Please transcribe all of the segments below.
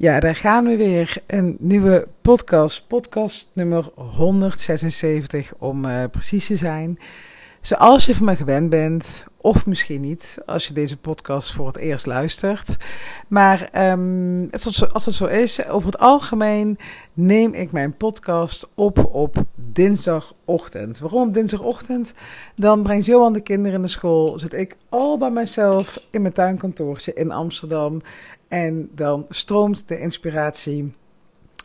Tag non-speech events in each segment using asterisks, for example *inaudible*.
Ja, daar gaan we weer. Een nieuwe podcast. Podcast nummer 176 om uh, precies te zijn. Zoals je van me gewend bent, of misschien niet, als je deze podcast voor het eerst luistert. Maar um, als het zo is, over het algemeen neem ik mijn podcast op op dinsdagochtend. Waarom dinsdagochtend? Dan brengt Johan de kinderen in de school, zit ik al bij mezelf in mijn tuinkantoortje in Amsterdam. En dan stroomt de inspiratie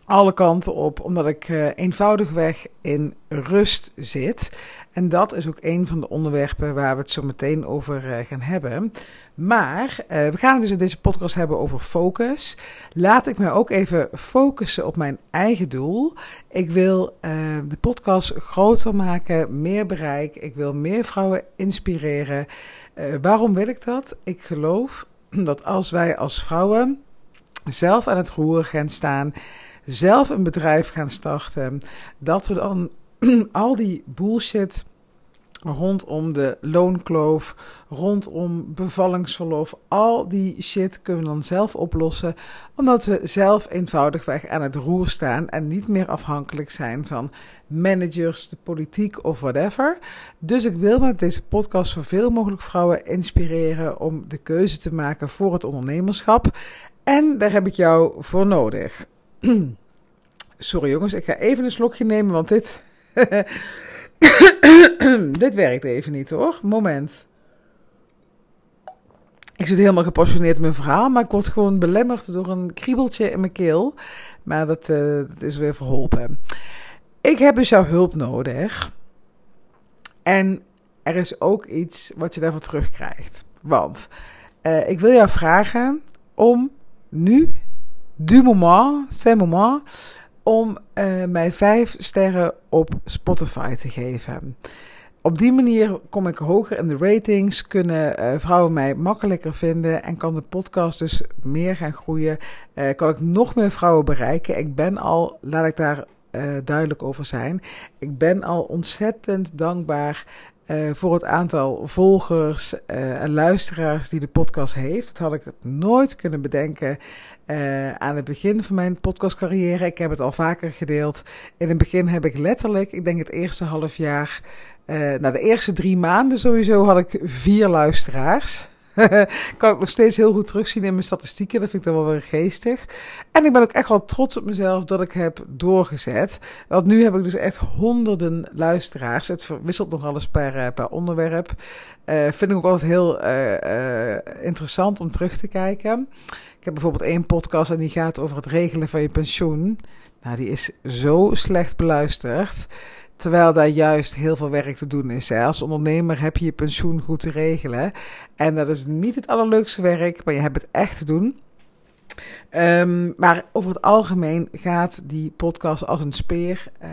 alle kanten op, omdat ik uh, eenvoudigweg in rust zit. En dat is ook een van de onderwerpen waar we het zo meteen over uh, gaan hebben. Maar uh, we gaan het dus in deze podcast hebben over focus. Laat ik me ook even focussen op mijn eigen doel. Ik wil de podcast groter maken, meer bereik. Ik wil meer vrouwen inspireren. waarom wil ik dat? Ik geloof dat als wij als vrouwen zelf aan het roer gaan staan, zelf een bedrijf gaan starten, dat we dan *clears throat* al die bullshit rondom de loonkloof, rondom bevallingsverlof, al die shit kunnen we dan zelf oplossen, omdat we zelf eenvoudigweg aan het roer staan en niet meer afhankelijk zijn van managers, de politiek of whatever. Dus ik wil met deze podcast zoveel mogelijk vrouwen inspireren om de keuze te maken voor het ondernemerschap. En daar heb ik jou voor nodig. *clears throat* Sorry jongens, ik ga even een slokje nemen, want dit. *laughs* *coughs* dit werkt even niet hoor. Moment. Ik zit helemaal gepassioneerd in mijn verhaal, maar ik word gewoon belemmerd door een kriebeltje in mijn keel. Maar dat, uh, dat is weer verholpen. Ik heb dus jouw hulp nodig. En er is ook iets wat je daarvoor terugkrijgt. Want uh, ik wil jou vragen om nu, du moment, c'est moment, om uh, mij vijf sterren op Spotify te geven. Op die manier kom ik hoger in de ratings, kunnen uh, vrouwen mij makkelijker vinden en kan de podcast dus meer gaan groeien. Uh, kan ik nog meer vrouwen bereiken. Ik ben al, laat ik daar duidelijk over zijn, ik ben al ontzettend dankbaar uh, voor het aantal volgers uh, en luisteraars die de podcast heeft. Dat had ik nooit kunnen bedenken uh, aan het begin van mijn podcastcarrière. Ik heb het al vaker gedeeld. In het begin heb ik letterlijk, ik denk het eerste half jaar, nou de eerste drie maanden sowieso, had ik vier luisteraars. *laughs* kan ik nog steeds heel goed terugzien in mijn statistieken. Dat vind ik dan wel weer geestig. En ik ben ook echt wel trots op mezelf dat ik heb doorgezet. Want nu heb ik dus echt honderden luisteraars. Het wisselt nog alles per, eh, per onderwerp. Uh, vind ik ook altijd heel uh, interessant om terug te kijken. Ik heb bijvoorbeeld één podcast en die gaat over het regelen van je pensioen. Nou, die is zo slecht beluisterd. Terwijl daar juist heel veel werk te doen is. Hè. Als ondernemer heb je je pensioen goed te regelen. En dat is niet het allerleukste werk, maar je hebt het echt te doen. Um, maar over het algemeen gaat die podcast als een speer. Uh,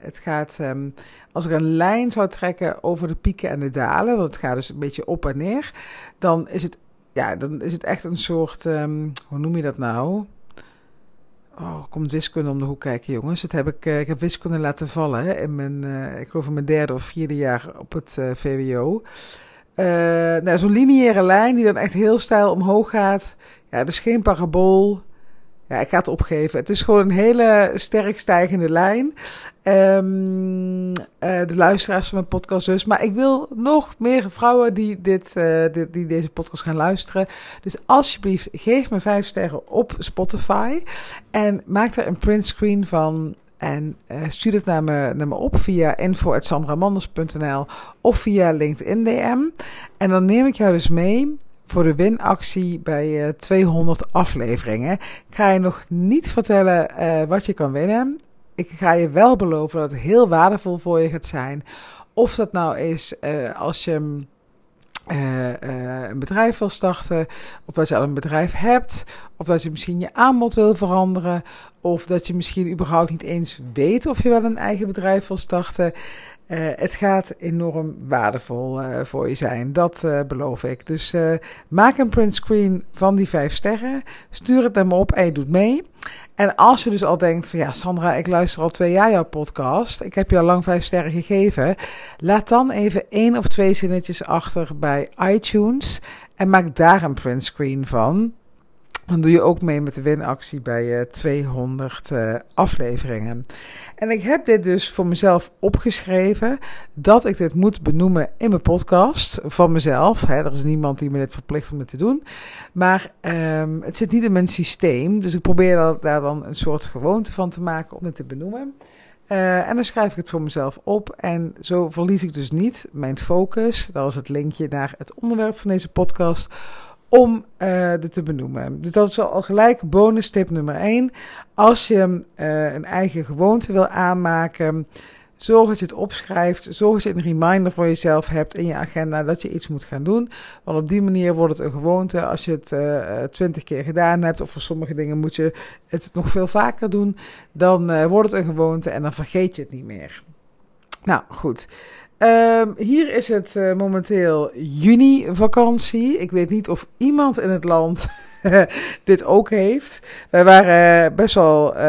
het gaat, um, als ik een lijn zou trekken over de pieken en de dalen, want het gaat dus een beetje op en neer, dan is het, ja, dan is het echt een soort, um, hoe noem je dat nou? Oh, komt wiskunde om de hoek kijken, jongens. Dat heb ik, uh, ik heb wiskunde laten vallen hè, in mijn, uh, ik geloof in mijn derde of vierde jaar op het uh, VWO. nou, zo'n lineaire lijn die dan echt heel stijl omhoog gaat. Ja, is geen parabool. Ja, ik ga het opgeven. Het is gewoon een hele sterk stijgende lijn. Um, uh, de luisteraars van mijn podcast dus. Maar ik wil nog meer vrouwen die, dit, uh, dit, die deze podcast gaan luisteren. Dus alsjeblieft, geef me vijf sterren op Spotify. En maak er een printscreen van. En uh, stuur het naar me, naar me op via info.sandramanders.nl of via LinkedIn DM. En dan neem ik jou dus mee voor de winactie bij uh, 200 afleveringen. Ik ga je nog niet vertellen uh, wat je kan winnen. Ik ga je wel beloven dat het heel waardevol voor je gaat zijn. Of dat nou is uh, als je een bedrijf wil starten, of dat je al een bedrijf hebt, of dat je misschien je aanbod wil veranderen, of dat je misschien überhaupt niet eens weet of je wel een eigen bedrijf wil starten. Uh, het gaat enorm waardevol uh, voor je zijn, dat uh, beloof ik. Dus maak een print screen van die vijf sterren, stuur het naar me op en je doet mee. En als je dus al denkt van ja, Sandra, ik luister al twee jaar jouw podcast. Ik heb je al lang vijf sterren gegeven. Laat dan even één of twee zinnetjes achter bij iTunes. En maak daar een printscreen van. Dan doe je ook mee met de winactie bij 200 uh, afleveringen. En ik heb dit dus voor mezelf opgeschreven dat ik dit moet benoemen in mijn podcast van mezelf. Hè, er is niemand die me dit verplicht om het te doen. Maar um, het zit niet in mijn systeem. Dus ik probeer daar dan een soort gewoonte van te maken om het te benoemen. Uh, en dan schrijf ik het voor mezelf op. En zo verlies ik dus niet mijn focus. Dat is het linkje naar het onderwerp van deze podcast om uh, dit te benoemen. Dus dat is al gelijk bonus tip nummer 1. Als je uh, een eigen gewoonte wil aanmaken, zorg dat je het opschrijft. Zorg dat je een reminder voor jezelf hebt in je agenda dat je iets moet gaan doen. Want op die manier wordt het een gewoonte. Als je het uh, twintig keer gedaan hebt, of voor sommige dingen moet je het nog veel vaker doen, dan wordt het een gewoonte en dan vergeet je het niet meer. Nou goed. Um, hier is het uh, momenteel juni-vakantie. Ik weet niet of iemand in het land *laughs* dit ook heeft. Wij waren best wel uh,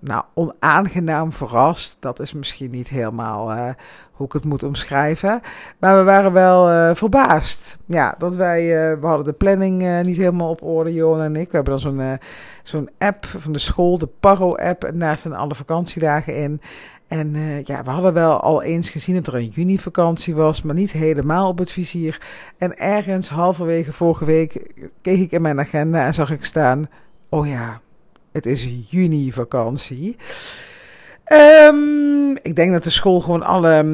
nou, onaangenaam verrast. Dat is misschien niet helemaal uh, hoe ik het moet omschrijven. Maar we waren wel verbaasd. Ja, dat wij, we hadden de planning niet helemaal op orde, Johan en ik. We hebben dan zo'n zo'n app van de school, de Paro-app. En daar alle vakantiedagen in. En uh, ja, we hadden wel al eens gezien dat er een junivakantie was, maar niet helemaal op het vizier. En ergens halverwege vorige week keek ik in mijn agenda en zag ik staan: oh ja, het is junivakantie. Um, ik denk dat de school gewoon alle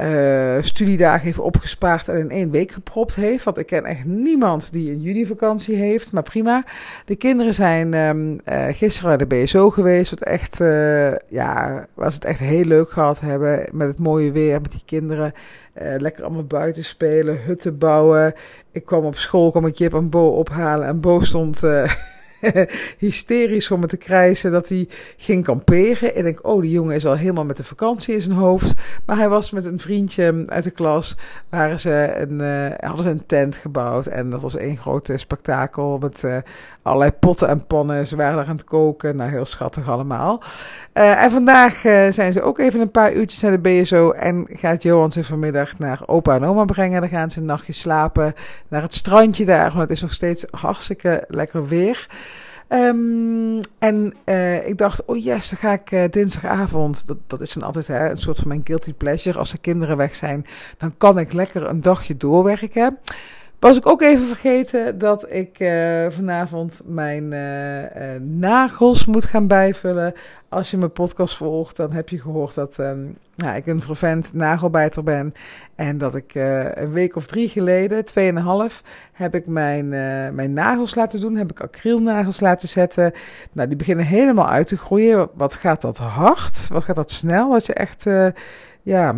uh, studiedagen heeft opgespaard en in één week gepropt heeft. Want ik ken echt niemand die een junivakantie heeft. Maar prima. De kinderen zijn um, uh, gisteren naar de BSO geweest. Wat echt, uh, ja, was het echt heel leuk gehad hebben. Met het mooie weer, met die kinderen. lekker allemaal buiten spelen, hutten bouwen. Ik kwam op school, kwam ik Jip en Bo ophalen. En Bo stond *laughs* *laughs* hysterisch om me te krijgen dat hij ging kamperen. En ik denk, oh, die jongen is al helemaal met de vakantie in zijn hoofd. Maar hij was met een vriendje uit de klas, waren ze een, uh, hadden ze een tent gebouwd. En dat was één grote spektakel met uh, allerlei potten en pannen. Ze waren daar aan het koken. Nou, heel schattig allemaal. En vandaag zijn ze ook even een paar uurtjes naar de BSO. En gaat Johan ze vanmiddag naar opa en oma brengen. Dan gaan ze een nachtje slapen naar het strandje daar. Want het is nog steeds hartstikke lekker weer. Um, en uh, ik dacht, oh yes, dan ga ik uh, dinsdagavond. Dat, dat is dan altijd hè, een soort van mijn guilty pleasure. Als de kinderen weg zijn, dan kan ik lekker een dagje doorwerken. Was ik ook even vergeten dat ik uh, vanavond mijn uh, uh, nagels moet gaan bijvullen. Als je mijn podcast volgt, dan heb je gehoord dat ja, ik een vervent nagelbijter ben. En dat ik een week of drie geleden, tweeënhalf, heb ik mijn, mijn nagels laten doen. Heb ik acrylnagels laten zetten. Nou, die beginnen helemaal uit te groeien. Wat gaat dat hard? Wat gaat dat snel? Dat je echt, ja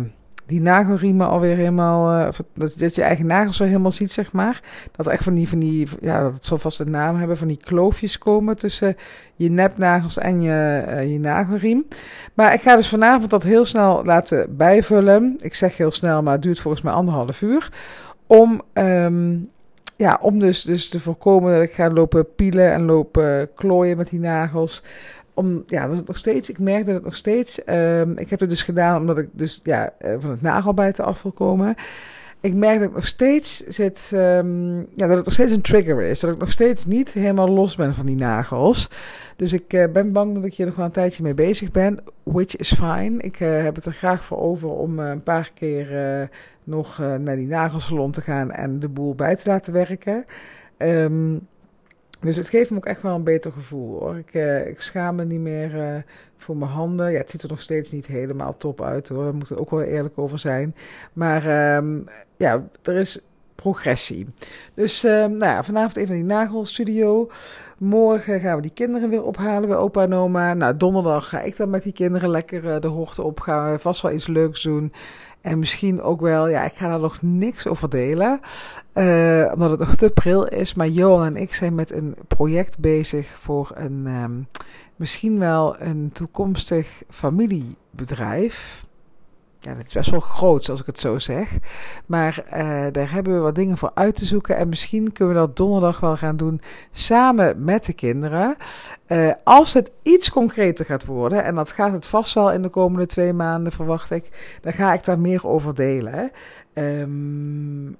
die nagelriemen alweer helemaal, uh, dat, dat, je eigen nagels zo helemaal ziet, zeg maar. Dat echt van die, van die, ja, dat het zal vast een naam hebben, van die kloofjes komen tussen je nepnagels en je, uh, je nagelriem. Maar ik ga dus vanavond dat heel snel laten bijvullen. Ik zeg heel snel, maar het duurt volgens mij anderhalf uur. Om, um, ja, om dus, dus te voorkomen dat ik ga lopen pielen en lopen klooien met die nagels om, ja, dat het nog steeds, ik merk dat het nog steeds, um, ik heb het dus gedaan omdat ik dus, ja, uh, van het nagelbijten af wil komen. Ik merk dat ik nog steeds zit, um, ja, dat het nog steeds een trigger is. Dat ik nog steeds niet helemaal los ben van die nagels. Dus ik uh, ben bang dat ik hier nog wel een tijdje mee bezig ben. Which is fine. Ik uh, heb het er graag voor over om een paar keer nog naar die nagelsalon te gaan en de boel bij te laten werken. Um, dus het geeft me ook echt wel een beter gevoel hoor. Ik, uh, ik schaam me niet meer uh, voor mijn handen. Ja, het ziet er nog steeds niet helemaal top uit hoor. Daar moet ik ook wel eerlijk over zijn. Maar um, ja, er is progressie. Dus um, nou ja, vanavond even in die nagelstudio. Morgen gaan we die kinderen weer ophalen bij opa en oma. Nou, donderdag ga ik dan met die kinderen lekker uh, de hoogte op. Gaan we vast wel iets leuks doen. En misschien ook wel, ja, ik ga daar nog niks over delen. Uh, omdat het nog te pril is. Maar Johan en ik zijn met een project bezig voor een, um, misschien wel een toekomstig familiebedrijf ja, dat is best wel groot, als ik het zo zeg. Maar uh, daar hebben we wat dingen voor uit te zoeken. En misschien kunnen we dat donderdag wel gaan doen samen met de kinderen. Uh, als het iets concreter gaat worden, en dat gaat het vast wel in de komende twee maanden, verwacht ik, dan ga ik daar meer over delen. Um,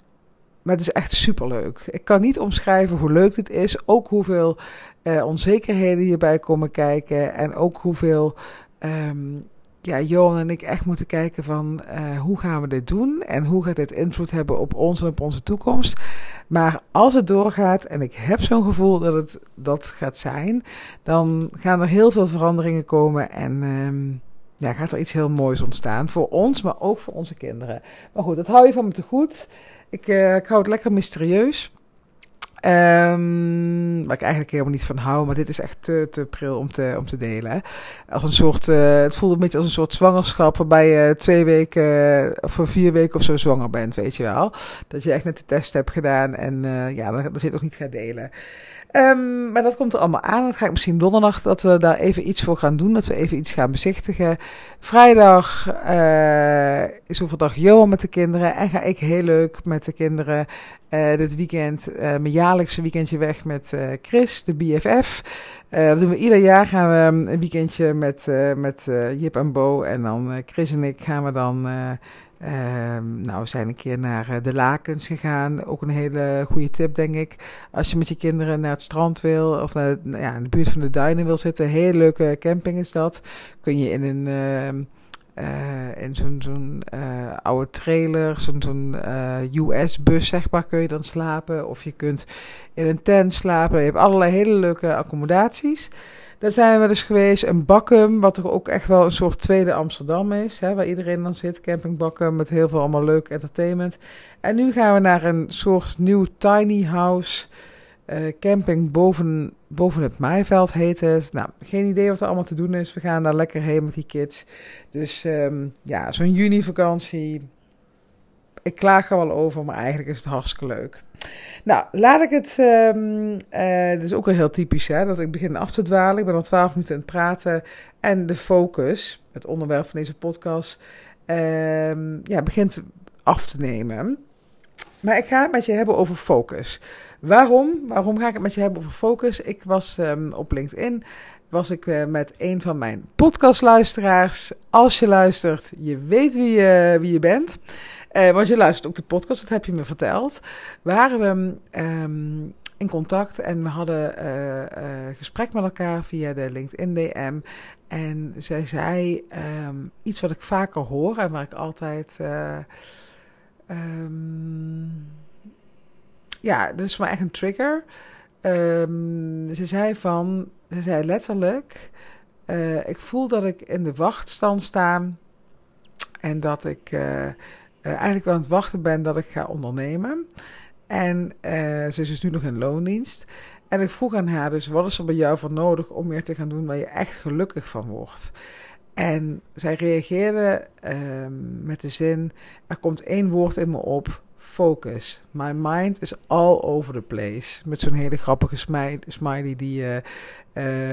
maar het is echt superleuk. Ik kan niet omschrijven hoe leuk dit is. Ook hoeveel uh, onzekerheden hierbij komen kijken. En ook hoeveel um, ja, Johan en ik echt moeten kijken van uh, hoe gaan we dit doen en hoe gaat dit invloed hebben op ons en op onze toekomst. Maar als het doorgaat en ik heb zo'n gevoel dat het dat gaat zijn, dan gaan er heel veel veranderingen komen en um, ja, gaat er iets heel moois ontstaan voor ons, maar ook voor onze kinderen. Maar goed, dat hou je van me te goed. Ik, uh, ik hou het lekker mysterieus. Um, waar ik eigenlijk helemaal niet van hou, maar dit is echt te, te pril om te, om te delen. Als een soort, uh, het voelt een beetje als een soort zwangerschap waarbij je twee weken of vier weken of zo zwanger bent, weet je wel. Dat je echt net de test hebt gedaan en uh, ja, dan zit nog niet gaan delen. Um, maar dat komt er allemaal aan. Dan ga ik misschien donderdag dat we daar even iets voor gaan doen. Dat we even iets gaan bezichtigen. Vrijdag uh, is overdag Johan met de kinderen. En ga ik heel leuk met de kinderen uh, dit weekend, uh, mijn jaarlijkse weekendje weg met Chris, de BFF. dat doen we ieder jaar. Gaan we een weekendje met, met Jip en Bo. En dan Chris en ik gaan we dan Um, nou, we zijn een keer naar uh, de Lakens gegaan. Ook een hele goede tip, denk ik. Als je met je kinderen naar het strand wil of naar, nou ja, in de buurt van de duinen wil zitten. Hele leuke camping is dat. Kun je in een. Uh, uh, in zo'n zo'n uh, oude trailer, zo'n zo'n US-bus, zeg maar, kun je dan slapen. Of je kunt in een tent slapen. Je hebt allerlei hele leuke accommodaties. Daar zijn we dus geweest. Een Bakkum, wat er ook echt wel een soort tweede Amsterdam is. Hè, waar iedereen dan zit. Camping Bakkum met heel veel allemaal leuk entertainment. En nu gaan we naar een soort nieuw tiny house. Uh, camping boven, boven het maaiveld heet het. Nou, geen idee wat er allemaal te doen is. We gaan daar lekker heen met die kids. Dus um, ja, zo'n juni vakantie. Ik klaag er wel over, maar eigenlijk is het hartstikke leuk. Nou, laat ik het. Um, dat is ook wel heel typisch, hè? Dat ik begin af te dwalen. Ik ben al twaalf minuten aan het praten. En de focus, het onderwerp van deze podcast, um, ja, begint af te nemen. Maar ik ga het met je hebben over focus. Waarom? Waarom ga ik het met je hebben over focus? Ik was um, op LinkedIn. Was ik uh, met een van mijn podcastluisteraars. Als je luistert, je weet wie je, wie je bent. Uh, want je luistert ook de podcast, dat heb je me verteld. Waren we um, in contact en we hadden uh, gesprek met elkaar via de LinkedIn DM. En zij zei um, iets wat ik vaker hoor en waar ik altijd. Ja, dat is maar echt een trigger. ze zei van. Ze zei letterlijk. ik voel dat ik in de wachtstand sta. En dat ik uh, eigenlijk wel aan het wachten ben dat ik ga ondernemen. En ze is dus nu nog in loondienst. En ik vroeg aan haar dus, wat is er bij jou voor nodig om meer te gaan doen waar je echt gelukkig van wordt? En zij reageerde uh, met de zin, er komt één woord in me op, focus. My mind is all over the place. Met zo'n hele grappige smiley die, uh,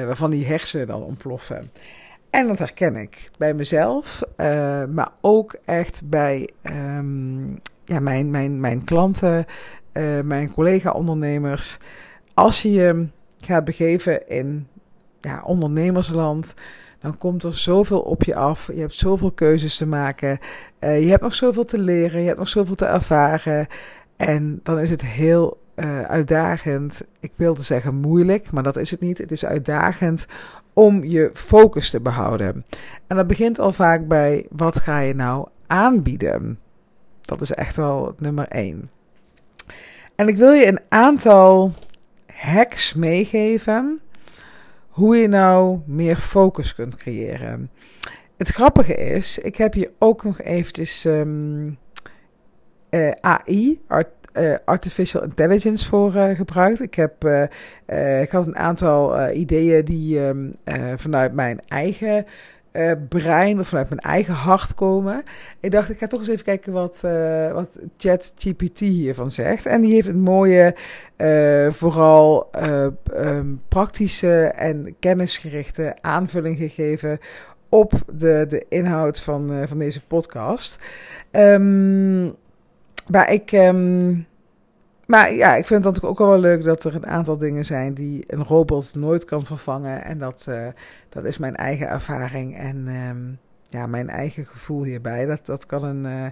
waarvan die hersenen dan ontploffen. En dat herken ik bij mezelf, uh, maar ook echt bij um, ja, mijn, mijn, mijn klanten, mijn collega-ondernemers. Als je je gaat begeven in ja, ondernemersland, dan komt er zoveel op je af. Je hebt zoveel keuzes te maken. Uh, je hebt nog zoveel te leren, je hebt nog zoveel te ervaren. En dan is het heel uh, uitdagend. Ik wilde zeggen moeilijk, maar dat is het niet. Het is uitdagend om je focus te behouden. En dat begint al vaak bij wat ga je nou aanbieden? Dat is echt wel nummer één. En ik wil je een aantal hacks meegeven hoe je nou meer focus kunt creëren. Het grappige is, ik heb hier ook nog eventjes um, uh, AI, art, uh, artificial intelligence voor uh, gebruikt. Ik, heb, ik had een aantal ideeën die um, vanuit mijn eigen brein of vanuit mijn eigen hart komen. Ik dacht, ik ga toch eens even kijken wat, wat ChatGPT hiervan zegt. En die heeft een mooie, vooral um, praktische en kennisgerichte aanvulling gegeven op de, de inhoud van, van deze podcast. Um, maar ik. Um, maar ja, ik vind het natuurlijk ook wel leuk dat er een aantal dingen zijn die een robot nooit kan vervangen. En dat, uh, dat is mijn eigen ervaring. En um, ja, mijn eigen gevoel hierbij. Dat, dat kan een uh,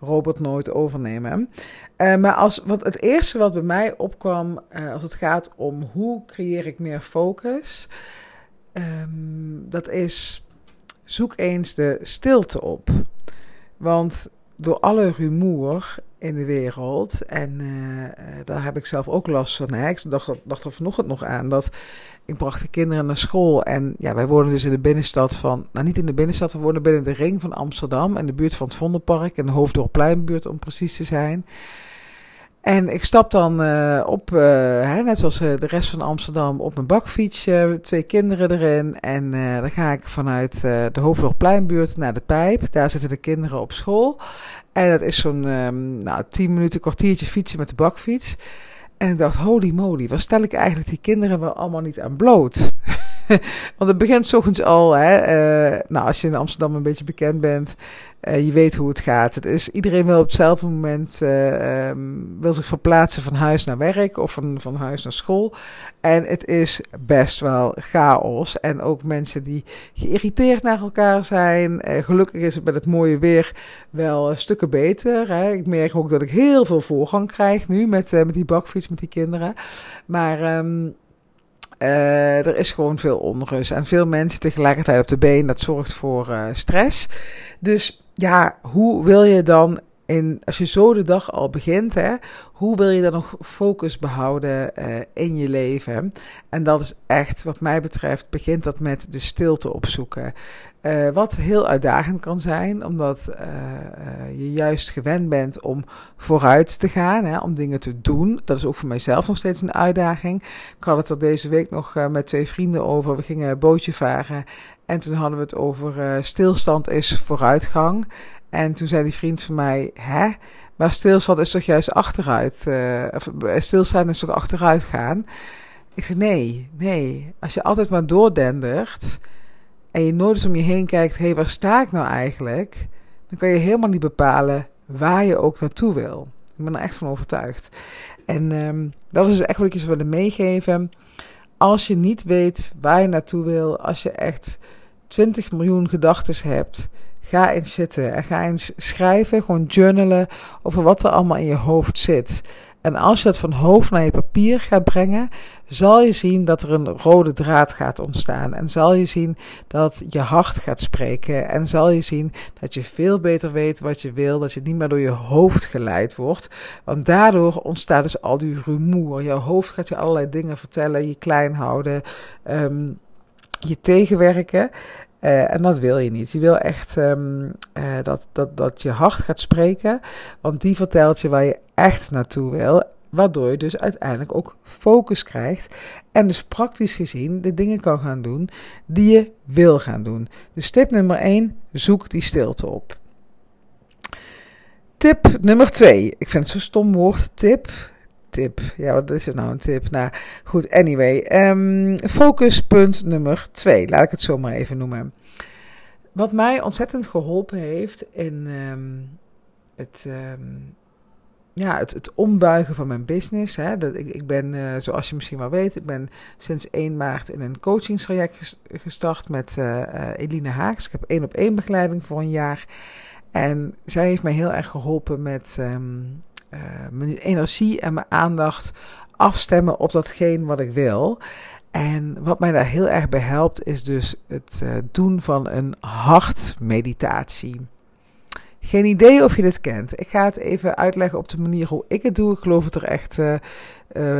robot nooit overnemen. Uh, maar als, wat, het eerste wat bij mij opkwam als het gaat om hoe creëer ik meer focus, um, dat is zoek eens de stilte op. Want door alle rumoer in de wereld. En uh, daar heb ik zelf ook last van. Ik dacht, dacht er vanochtend nog aan dat ik bracht de kinderen naar school. En ja, wij wonen dus in de binnenstad van, nou niet in de binnenstad, we wonen binnen de ring van Amsterdam. En de buurt van het Vondelpark en de Hoofddorpleinbuurt om precies te zijn. En ik stap dan uh, op, uh, hè, net zoals uh, de rest van Amsterdam, op mijn bakfiets. twee kinderen erin. En dan ga ik vanuit de Hoofddorpleinbuurt naar de Pijp. Daar zitten de kinderen op school. En dat is zo'n um, nou, tien minuten, kwartiertje fietsen met de bakfiets. En ik dacht, holy moly, waar stel ik eigenlijk die kinderen wel allemaal niet aan bloot? *laughs* Want het begint s ochtends al, hè, uh, nou, als je in Amsterdam een beetje bekend bent, uh, je weet hoe het gaat. Het is, iedereen wil op hetzelfde moment uh, wil zich verplaatsen van huis naar werk of van, van huis naar school. En het is best wel chaos. En ook mensen die geïrriteerd naar elkaar zijn. Gelukkig is het met het mooie weer wel stukken beter. Hè. Ik merk ook dat ik heel veel voorgang krijg nu met, met die bakfiets, met die kinderen. Maar um, uh, er is gewoon veel onrust en veel mensen tegelijkertijd op de been. Dat zorgt voor uh, stress. Dus ja, hoe wil je dan als je zo de dag al begint, hè, hoe wil je dan nog focus behouden uh, in je leven? En dat is echt, wat mij betreft, begint dat met de stilte opzoeken. Uh, wat heel uitdagend kan zijn, omdat uh, je juist gewend bent om vooruit te gaan, hè, om dingen te doen. Dat is ook voor mijzelf nog steeds een uitdaging. Ik had het er deze week nog met twee vrienden over. We gingen bootje varen en toen hadden we het over stilstand is vooruitgang. En toen zei die vriend van mij, hè? Maar stilstand is toch juist achteruit? Uh, stilstaan is toch achteruit gaan? Ik zei, nee, nee. Als je altijd maar doordendert en je nooit eens om je heen kijkt, hé, hey, waar sta ik nou eigenlijk? Dan kan je helemaal niet bepalen waar je ook naartoe wil. Ik ben er echt van overtuigd. En um, dat is dus echt wat ik je zou willen meegeven. Als je niet weet waar je naartoe wil, als je echt 20 miljoen gedachten hebt, Ga eens zitten en ga eens schrijven, gewoon journalen over wat er allemaal in je hoofd zit. En als je het van hoofd naar je papier gaat brengen, zal je zien dat er een rode draad gaat ontstaan. En zal je zien dat je hart gaat spreken. En zal je zien dat je veel beter weet wat je wil. Dat je niet meer door je hoofd geleid wordt. Want daardoor ontstaat dus al die rumoer. Jouw hoofd gaat je allerlei dingen vertellen, je klein houden, um, je tegenwerken. Uh, en dat wil je niet. Je wil echt um, uh, dat, dat, dat je hart gaat spreken. Want die vertelt je waar je echt naartoe wil. Waardoor je dus uiteindelijk ook focus krijgt. En dus praktisch gezien de dingen kan gaan doen die je wil gaan doen. Dus tip nummer 1: zoek die stilte op. Tip nummer 2. Ik vind het zo'n stom woord. Tip tip. Ja, wat is het nou een tip? Nou, goed, anyway. Um, focuspunt nummer twee, laat ik het zo maar even noemen. Wat mij ontzettend geholpen heeft in um, het, um, ja, het, het ombuigen van mijn business. Hè. Dat, ik, ik ben, uh, zoals je misschien wel weet, ik ben sinds 1 maart in een coachingstraject gestart met uh, Eline Haaks. Ik heb één op één begeleiding voor een jaar. En zij heeft mij heel erg geholpen met uh, mijn energie en mijn aandacht afstemmen op datgene wat ik wil. En wat mij daar heel erg bij helpt, is dus het uh, doen van een hartmeditatie. Geen idee of je dit kent. Ik ga het even uitleggen op de manier hoe ik het doe. Ik geloof dat er echt uh,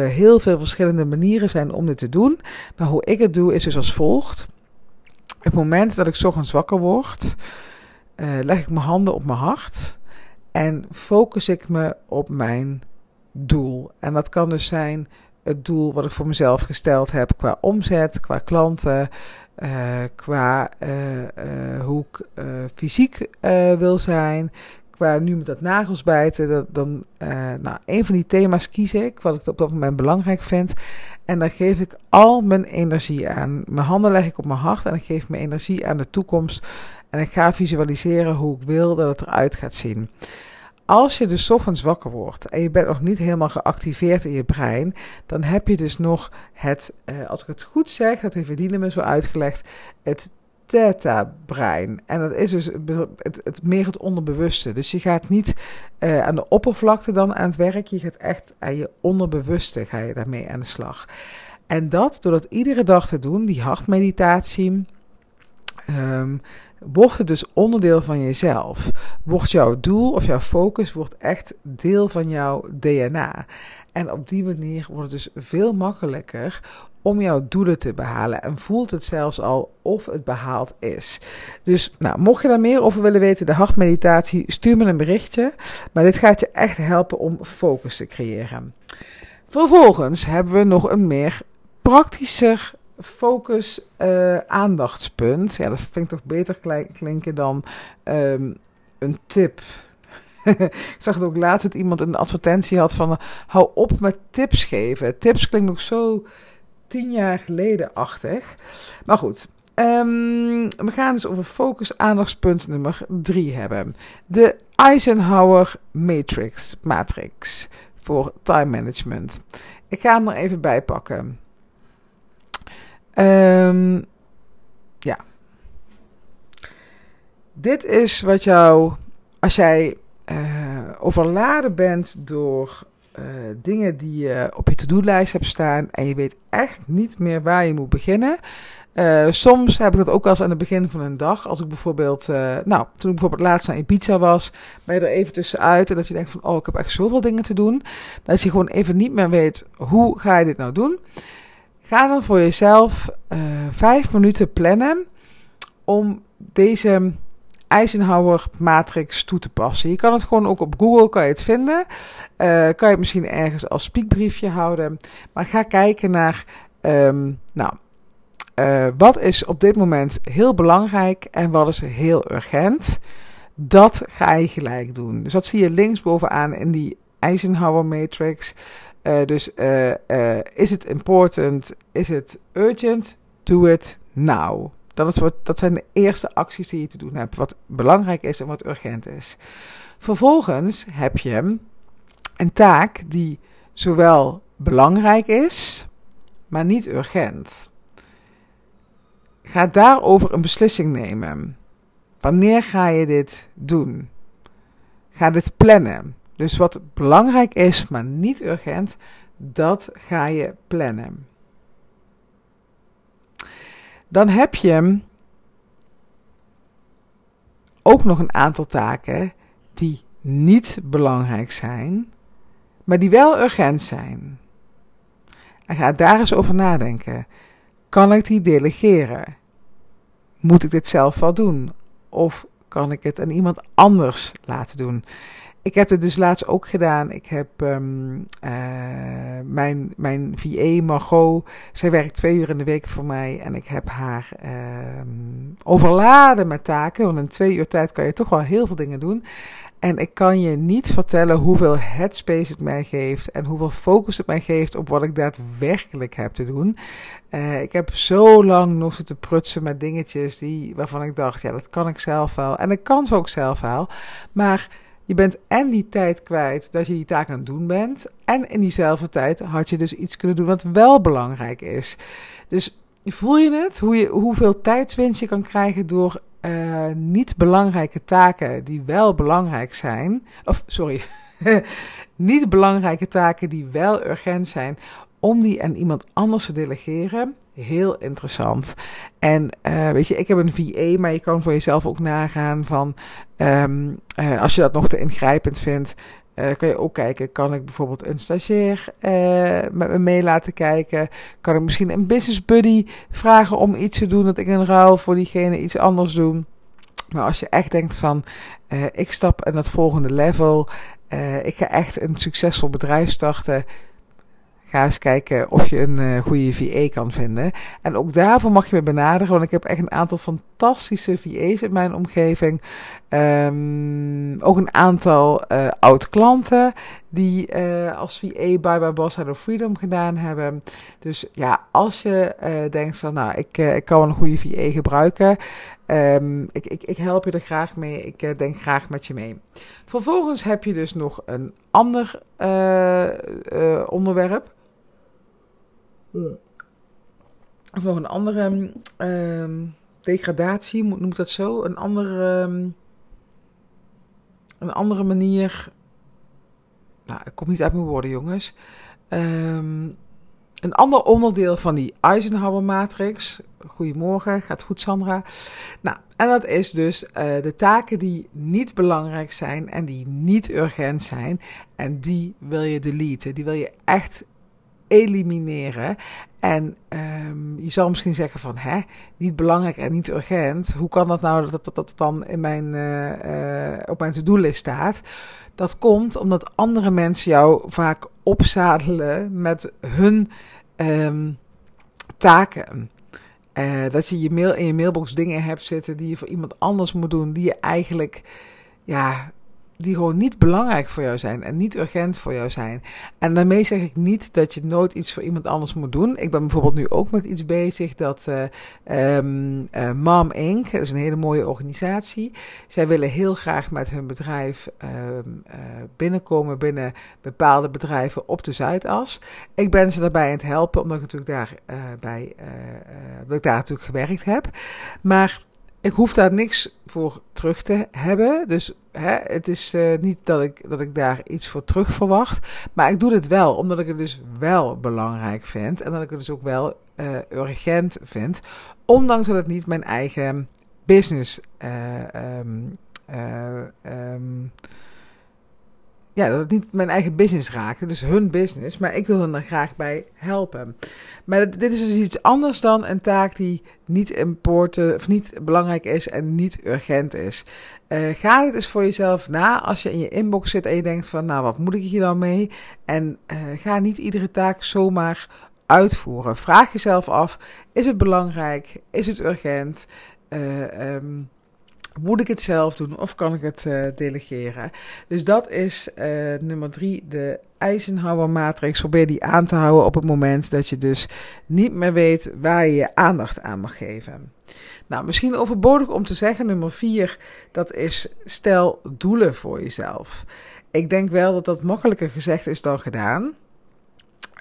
heel veel verschillende manieren zijn om dit te doen. Maar hoe ik het doe is dus als volgt. Op het moment dat ik ochtends wakker word, leg ik mijn handen op mijn hart. En focus ik me op mijn doel. En dat kan dus zijn het doel wat ik voor mezelf gesteld heb qua omzet, qua klanten, uh, qua uh, uh, hoe ik fysiek wil zijn, qua nu met dat nagels bijten. Dat, dan, nou, een van die thema's kies ik, wat ik op dat moment belangrijk vind. En dan geef ik al mijn energie aan. Mijn handen leg ik op mijn hart en ik geef mijn energie aan de toekomst en ik ga visualiseren hoe ik wil dat het eruit gaat zien. Als je dus ochtends wakker wordt en je bent nog niet helemaal geactiveerd in je brein, dan heb je dus nog het, eh, als ik het goed zeg, dat heeft Eline me zo uitgelegd, het theta-brein. En dat is dus het, het, meer het onderbewuste. Dus je gaat niet uh, aan de oppervlakte dan aan het werk. Je gaat echt aan je onderbewuste ga je daarmee aan de slag. En dat door dat iedere dag te doen, die hartmeditatie, um, wordt het dus onderdeel van jezelf. Wordt jouw doel of jouw focus wordt echt deel van jouw DNA. En op die manier wordt het dus veel makkelijker om jouw doelen te behalen. En voelt het zelfs al of het behaald is. Dus nou, mocht je daar meer over willen weten, de hartmeditatie, stuur me een berichtje. Maar dit gaat je echt helpen om focus te creëren. Vervolgens hebben we nog een meer praktischer focus uh, aandachtspunt. Ja, dat vind ik toch beter klinken dan um, een tip. *laughs* ik zag het ook laatst dat iemand een advertentie had van... hou op met tips geven. Tips klinkt nog zo tien jaar geleden achtig. Maar goed, um, we gaan dus over focus aandachtspunt nummer drie hebben. De Eisenhower Matrix, matrix voor time management. Ik ga hem er even bij pakken. Um, ja. Dit is wat jou, als jij uh, overladen bent door uh, dingen die je op je to-do-lijst hebt staan en je weet echt niet meer waar je moet beginnen. Uh, soms heb ik dat ook wel eens aan het begin van een dag. Als ik bijvoorbeeld, nou, toen ik bijvoorbeeld laatst naar Ibiza was, ben je er even tussenuit en dat je denkt van, oh, ik heb echt zoveel dingen te doen. Dat je gewoon even niet meer weet, hoe ga je dit nou doen? Ga dan voor jezelf uh, vijf minuten plannen om deze Eisenhower matrix toe te passen. Je kan het gewoon ook op Google kan je het vinden. Uh, kan je het misschien ergens als spiekbriefje houden. Maar ga kijken naar, um, nou, uh, wat is op dit moment heel belangrijk en wat is heel urgent. Dat ga je gelijk doen. Dus dat zie je linksbovenaan in die Eisenhower matrix. Uh, dus uh, uh, is het important? Is het urgent? Do it now. Dat, is wat, dat zijn de eerste acties die je te doen hebt. Wat belangrijk is en wat urgent is. Vervolgens heb je een taak die zowel belangrijk is, maar niet urgent. Ga daarover een beslissing nemen. Wanneer ga je dit doen? Ga dit plannen. Dus wat belangrijk is, maar niet urgent, dat ga je plannen. Dan heb je ook nog een aantal taken die niet belangrijk zijn, maar die wel urgent zijn. En ga daar eens over nadenken. Kan ik die delegeren? Moet ik dit zelf wel doen? Of kan ik het aan iemand anders laten doen? Ik heb het dus laatst ook gedaan. Ik heb um, uh, mijn, mijn VA Margot. Zij werkt twee uur in de week voor mij. En ik heb haar um, overladen met taken. Want in twee uur tijd kan je toch wel heel veel dingen doen. En ik kan je niet vertellen hoeveel headspace het mij geeft. En hoeveel focus het mij geeft op wat ik daadwerkelijk heb te doen. Uh, ik heb zo lang nog zitten prutsen met dingetjes die, waarvan ik dacht: ja, dat kan ik zelf wel. En ik kan ze ook zelf wel. Maar je bent en die tijd kwijt dat je die taak aan het doen bent. En in diezelfde tijd had je dus iets kunnen doen wat wel belangrijk is. Dus voel je het? Hoe je, hoeveel tijdswinst je kan krijgen door uh, niet belangrijke taken die wel belangrijk zijn. Of sorry. *laughs* niet belangrijke taken die wel urgent zijn, om die aan iemand anders te delegeren. Heel interessant. En uh, weet je, ik heb een VA, maar je kan voor jezelf ook nagaan van um, uh, als je dat nog te ingrijpend vindt. Uh, kan je ook kijken, kan ik bijvoorbeeld een stagiair met me mee laten kijken? Kan ik misschien een business buddy vragen om iets te doen, dat ik in ruil voor diegene iets anders doe? Maar als je echt denkt van, ik stap in dat volgende level, ik ga echt een succesvol bedrijf starten, Ga eens kijken of je een uh, goede VA kan vinden. En ook daarvoor mag je me benaderen, want ik heb echt een aantal fantastische VA's in mijn omgeving. Um, ook een aantal uh, oud-klanten die uh, als VA Bye Bye Boss of Freedom gedaan hebben. Dus ja, als je denkt van, nou, ik, ik kan een goede VA gebruiken. Um, ik, ik, ik help je er graag mee. Ik denk graag met je mee. Vervolgens heb je dus nog een ander onderwerp. Of nog een andere. Um, degradatie, noem ik dat zo? Een andere, ehm, een andere manier. Nou, ik kom niet uit mijn woorden, jongens. Een ander onderdeel van die Eisenhower-matrix. Goedemorgen, gaat goed, Sandra. Nou, en dat is dus uh, de taken die niet belangrijk zijn en die niet urgent zijn. En die wil je deleten. Die wil je echt elimineren. En um, je zal misschien zeggen van, hè, niet belangrijk en niet urgent. Hoe kan dat nou dat dat, dat dan in mijn, uh, uh, op mijn to-do-list staat? Dat komt omdat andere mensen jou vaak opzadelen met hun um, taken. Uh, dat je je mail, in je mailbox dingen hebt zitten die je voor iemand anders moet doen, die je eigenlijk ja, die gewoon niet belangrijk voor jou zijn en niet urgent voor jou zijn. En daarmee zeg ik niet dat je nooit iets voor iemand anders moet doen. Ik ben bijvoorbeeld nu ook met iets bezig dat uh, um, Mom Inc., dat is een hele mooie organisatie. Zij willen heel graag met hun bedrijf uh, binnenkomen binnen bepaalde bedrijven op de Zuidas. Ik ben ze daarbij aan het helpen, omdat ik natuurlijk daar, bij, dat ik daar natuurlijk gewerkt heb. Maar ik hoef daar niks voor terug te hebben. Dus hè, het is uh, niet dat ik, dat ik daar iets voor terug verwacht. Maar ik doe dit wel, omdat ik het dus wel belangrijk vind. En dat ik het dus ook wel uh, urgent vind. Ondanks dat het niet mijn eigen business uh, um, um, ja, dat het niet mijn eigen business raakt. Het is hun business, maar ik wil hen er graag bij helpen. Maar dit is dus iets anders dan een taak die niet important of niet belangrijk is en niet urgent is. Uh, ga het eens voor jezelf na als je in je inbox zit en je denkt van, nou, wat moet ik hier dan mee? En uh, ga niet iedere taak zomaar uitvoeren. Vraag jezelf af, is het belangrijk? Is het urgent? Uh, um, moet ik het zelf doen of kan ik het uh, delegeren? Dus dat is uh, nummer drie, de Eisenhower-matrix. Probeer die aan te houden op het moment dat je dus niet meer weet waar je je aandacht aan mag geven. Nou, misschien overbodig om te zeggen, nummer vier, dat is stel doelen voor jezelf. Ik denk wel dat dat makkelijker gezegd is dan gedaan.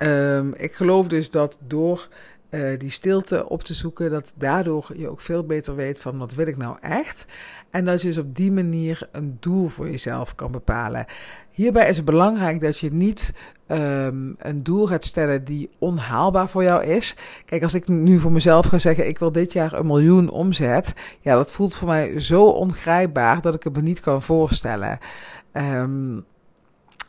Um, ik geloof dus dat door uh, die stilte op te zoeken, dat daardoor je ook veel beter weet van wat wil ik nou echt. En dat je dus op die manier een doel voor jezelf kan bepalen. Hierbij is het belangrijk dat je niet um, een doel gaat stellen die onhaalbaar voor jou is. Kijk, als ik nu voor mezelf ga zeggen, ik wil dit jaar een miljoen omzet. Ja, dat voelt voor mij zo ongrijpbaar dat ik het me niet kan voorstellen. Um,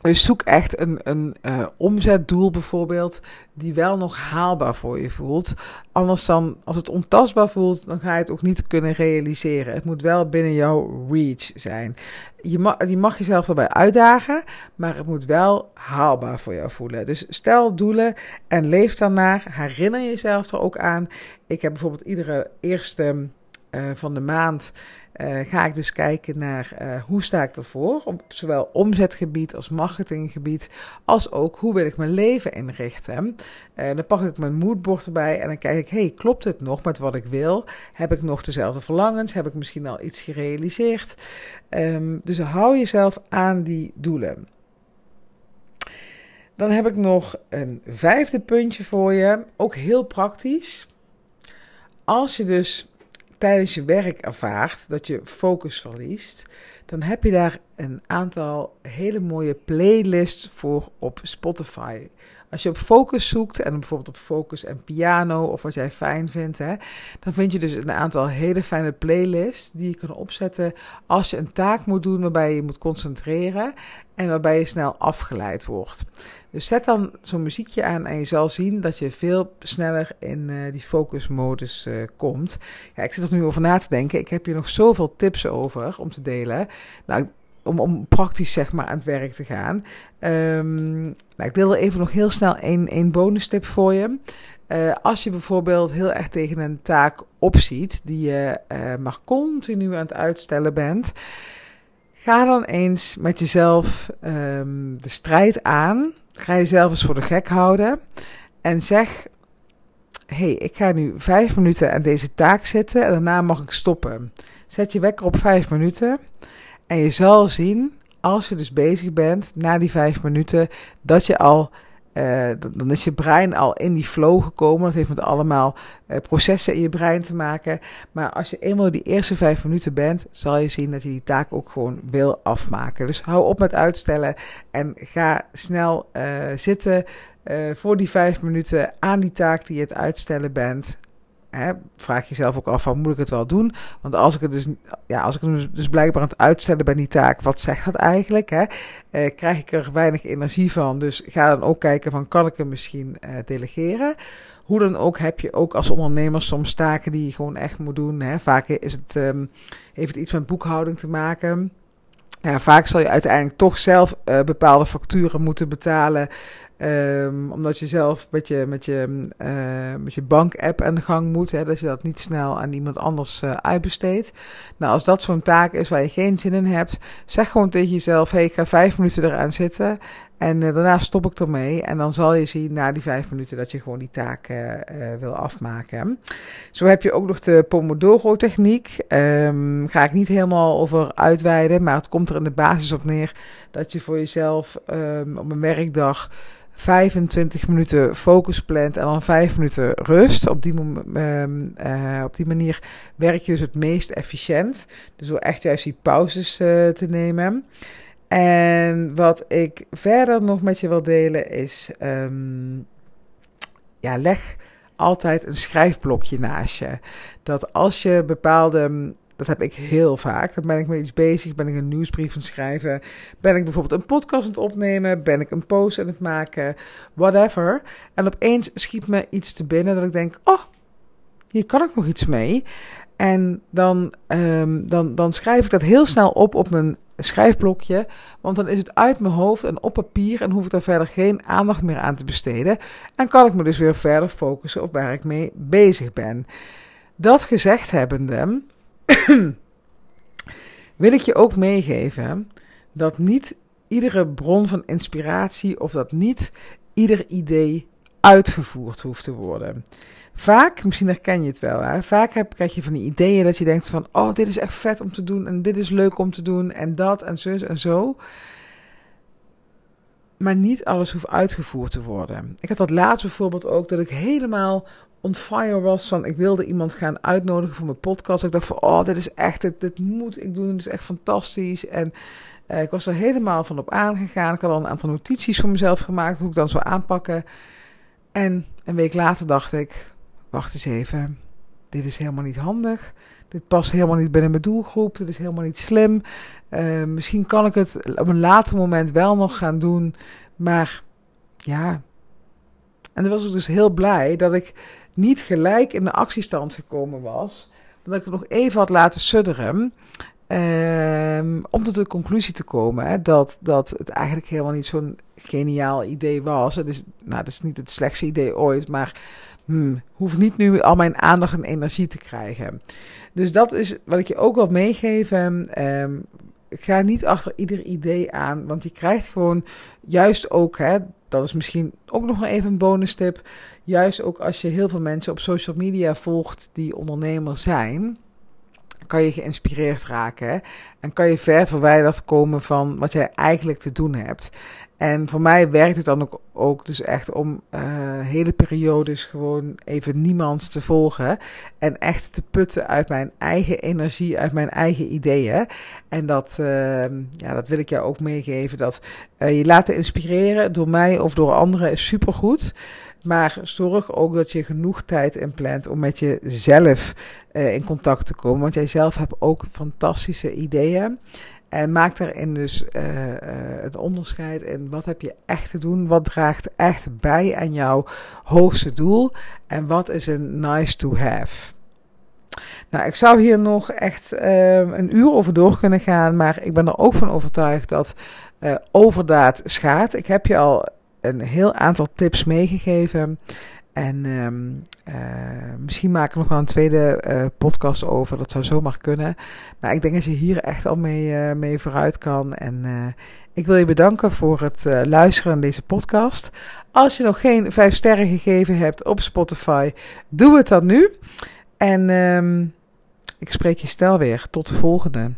dus zoek echt een, een uh, omzetdoel bijvoorbeeld, die wel nog haalbaar voor je voelt. Anders dan, als het ontastbaar voelt, dan ga je het ook niet kunnen realiseren. Het moet wel binnen jouw reach zijn. Je mag, mag jezelf daarbij uitdagen, maar het moet wel haalbaar voor jou voelen. Dus stel doelen en leef daarnaar. Herinner jezelf er ook aan. Ik heb bijvoorbeeld iedere eerste uh, van de maand uh, ga ik dus kijken naar uh, hoe sta ik ervoor, op zowel omzetgebied als marketinggebied, als ook hoe wil ik mijn leven inrichten. Uh, dan pak ik mijn moodboard erbij en dan kijk ik, hey, klopt het nog met wat ik wil? Heb ik nog dezelfde verlangens? Heb ik misschien al iets gerealiseerd? Um, dus hou jezelf aan die doelen. Dan heb ik nog een vijfde puntje voor je, ook heel praktisch. Als je dus tijdens je werk ervaart dat je focus verliest, dan heb je daar een aantal hele mooie playlists voor op Spotify. Als je op focus zoekt en bijvoorbeeld op focus en piano of wat jij fijn vindt, hè, dan vind je dus een aantal hele fijne playlists die je kan opzetten als je een taak moet doen waarbij je moet concentreren en waarbij je snel afgeleid wordt. Dus zet dan zo'n muziekje aan en je zal zien dat je veel sneller in uh, die focusmodus uh, komt. Ja, ik zit er nu over na te denken. Ik heb hier nog zoveel tips over om te delen. Nou, om, om praktisch zeg maar aan het werk te gaan. Um, nou, ik deel er even nog heel snel één, één bonus tip voor je. Uh, als je bijvoorbeeld heel erg tegen een taak opziet die je uh, maar continu aan het uitstellen bent, ga dan eens met jezelf um, de strijd aan. Ga jezelf eens voor de gek houden en zeg: hey, ik ga nu vijf minuten aan deze taak zitten en daarna mag ik stoppen. Zet je wekker op vijf minuten. En je zal zien, als je dus bezig bent na die vijf minuten, dat je al uh, dan is je brein al in die flow gekomen. Dat heeft met allemaal uh, processen in je brein te maken. Maar als je eenmaal die eerste vijf minuten bent, zal je zien dat je die taak ook gewoon wil afmaken. Dus hou op met uitstellen en ga snel uh, zitten voor die vijf minuten aan die taak die je het uitstellen bent. Vraag jezelf ook af van moet ik het wel doen? Want als ik het dus, ja, als ik het dus blijkbaar aan het uitstellen ben die taak, wat zegt dat eigenlijk? Hè? Eh, krijg ik er weinig energie van? Dus ga dan ook kijken van kan ik hem misschien eh, delegeren? Hoe dan ook heb je ook als ondernemer soms taken die je gewoon echt moet doen. Hè? Vaak is het, um, heeft het iets met boekhouding te maken. Ja, vaak zal je uiteindelijk toch zelf uh, bepaalde facturen moeten betalen. Um, omdat je zelf met je, met je, uh, met je bank-app aan de gang moet. Hè, dat je dat niet snel aan iemand anders uh, uitbesteedt. Nou, als dat zo'n taak is waar je geen zin in hebt, zeg gewoon tegen jezelf: hey, ik ga vijf minuten eraan zitten. En uh, daarna stop ik ermee. En dan zal je zien na die vijf minuten dat je gewoon die taak wil afmaken. Zo heb je ook nog de Pomodoro-techniek. Um, ga ik niet helemaal over uitweiden. Maar het komt er in de basis op neer dat je voor jezelf um, op een werkdag 25 minuten focus plant en dan 5 minuten rust. Op die, uh, op die manier werk je dus het meest efficiënt. Dus door echt juist die pauzes te nemen. En wat ik verder nog met je wil delen is, um, ja, leg altijd een schrijfblokje naast je. Dat als je bepaalde dat heb ik heel vaak. Dan ben ik met iets bezig, ben ik een nieuwsbrief aan het schrijven, ben ik bijvoorbeeld een podcast aan het opnemen, ben ik een post aan het maken, whatever. En opeens schiet me iets te binnen dat ik denk, oh, hier kan ik nog iets mee. En dan, um, dan, dan schrijf ik dat heel snel op op mijn schrijfblokje. Want dan is het uit mijn hoofd en op papier en hoef ik daar verder geen aandacht meer aan te besteden. En kan ik me dus weer verder focussen op waar ik mee bezig ben. Dat gezegd hebbende, *clears throat* wil ik je ook meegeven dat niet iedere bron van inspiratie of dat niet ieder idee uitgevoerd hoeft te worden. Vaak, misschien herken je het wel, vaak heb, krijg je van die ideeën dat je denkt van, oh, dit is echt vet om te doen en dit is leuk om te doen en dat en zus en zo. Maar niet alles hoeft uitgevoerd te worden. Ik had dat laatst bijvoorbeeld ook, dat ik helemaal on fire was van ik wilde iemand gaan uitnodigen voor mijn podcast. Ik dacht van oh, dit is echt, dit, moet ik doen, dit is echt fantastisch. En uh, ik was er helemaal van op aangegaan. Ik had al een aantal notities voor mezelf gemaakt, hoe ik dan zou aanpakken. En een week later dacht ik, wacht eens even, dit is helemaal niet handig. Dit past helemaal niet binnen mijn doelgroep. Dit is helemaal niet slim. Uh, misschien kan ik het op een later moment wel nog gaan doen. Maar ja. En dan was ik dus heel blij dat ik niet gelijk in de actiestand gekomen was. Dat ik het nog even had laten sudderen. Um, om tot de conclusie te komen hè, dat, dat het eigenlijk helemaal niet zo'n geniaal idee was. Het is, nou, het is niet het slechtste idee ooit, maar hmm, hoef niet nu al mijn aandacht en energie te krijgen. Dus dat is wat ik je ook wil meegeven. Um, ga niet achter ieder idee aan, want je krijgt gewoon juist ook, hè, dat is misschien ook nog even een bonus tip. Juist ook als je heel veel mensen op social media volgt die ondernemer zijn, kan je geïnspireerd raken. En kan je ver verwijderd komen van wat jij eigenlijk te doen hebt. En voor mij werkt het dan ook, ook dus echt om uh, hele periodes gewoon even niemand te volgen. En echt te putten uit mijn eigen energie, uit mijn eigen ideeën. En dat, uh, ja, dat wil ik jou ook meegeven. Dat uh, je laten inspireren door mij of door anderen is supergoed. Maar zorg ook dat je genoeg tijd inplant om met jezelf uh, in contact te komen. Want jij zelf hebt ook fantastische ideeën. En maak daarin dus uh, uh, het onderscheid in wat heb je echt te doen, wat draagt echt bij aan jouw hoogste doel en wat is een nice to have. Nou, ik zou hier nog echt uh, een uur over door kunnen gaan, maar ik ben er ook van overtuigd dat overdaad schaadt. Ik heb je al een heel aantal tips meegegeven. En um, uh, misschien maak ik nog wel een tweede uh, podcast over. Dat zou zomaar kunnen. Maar ik denk dat je hier echt al mee, uh, mee vooruit kan. En ik wil je bedanken voor het luisteren naar deze podcast. Als je nog geen vijf sterren gegeven hebt op Spotify, doe het dan nu. En um, ik spreek je stel weer. Tot de volgende.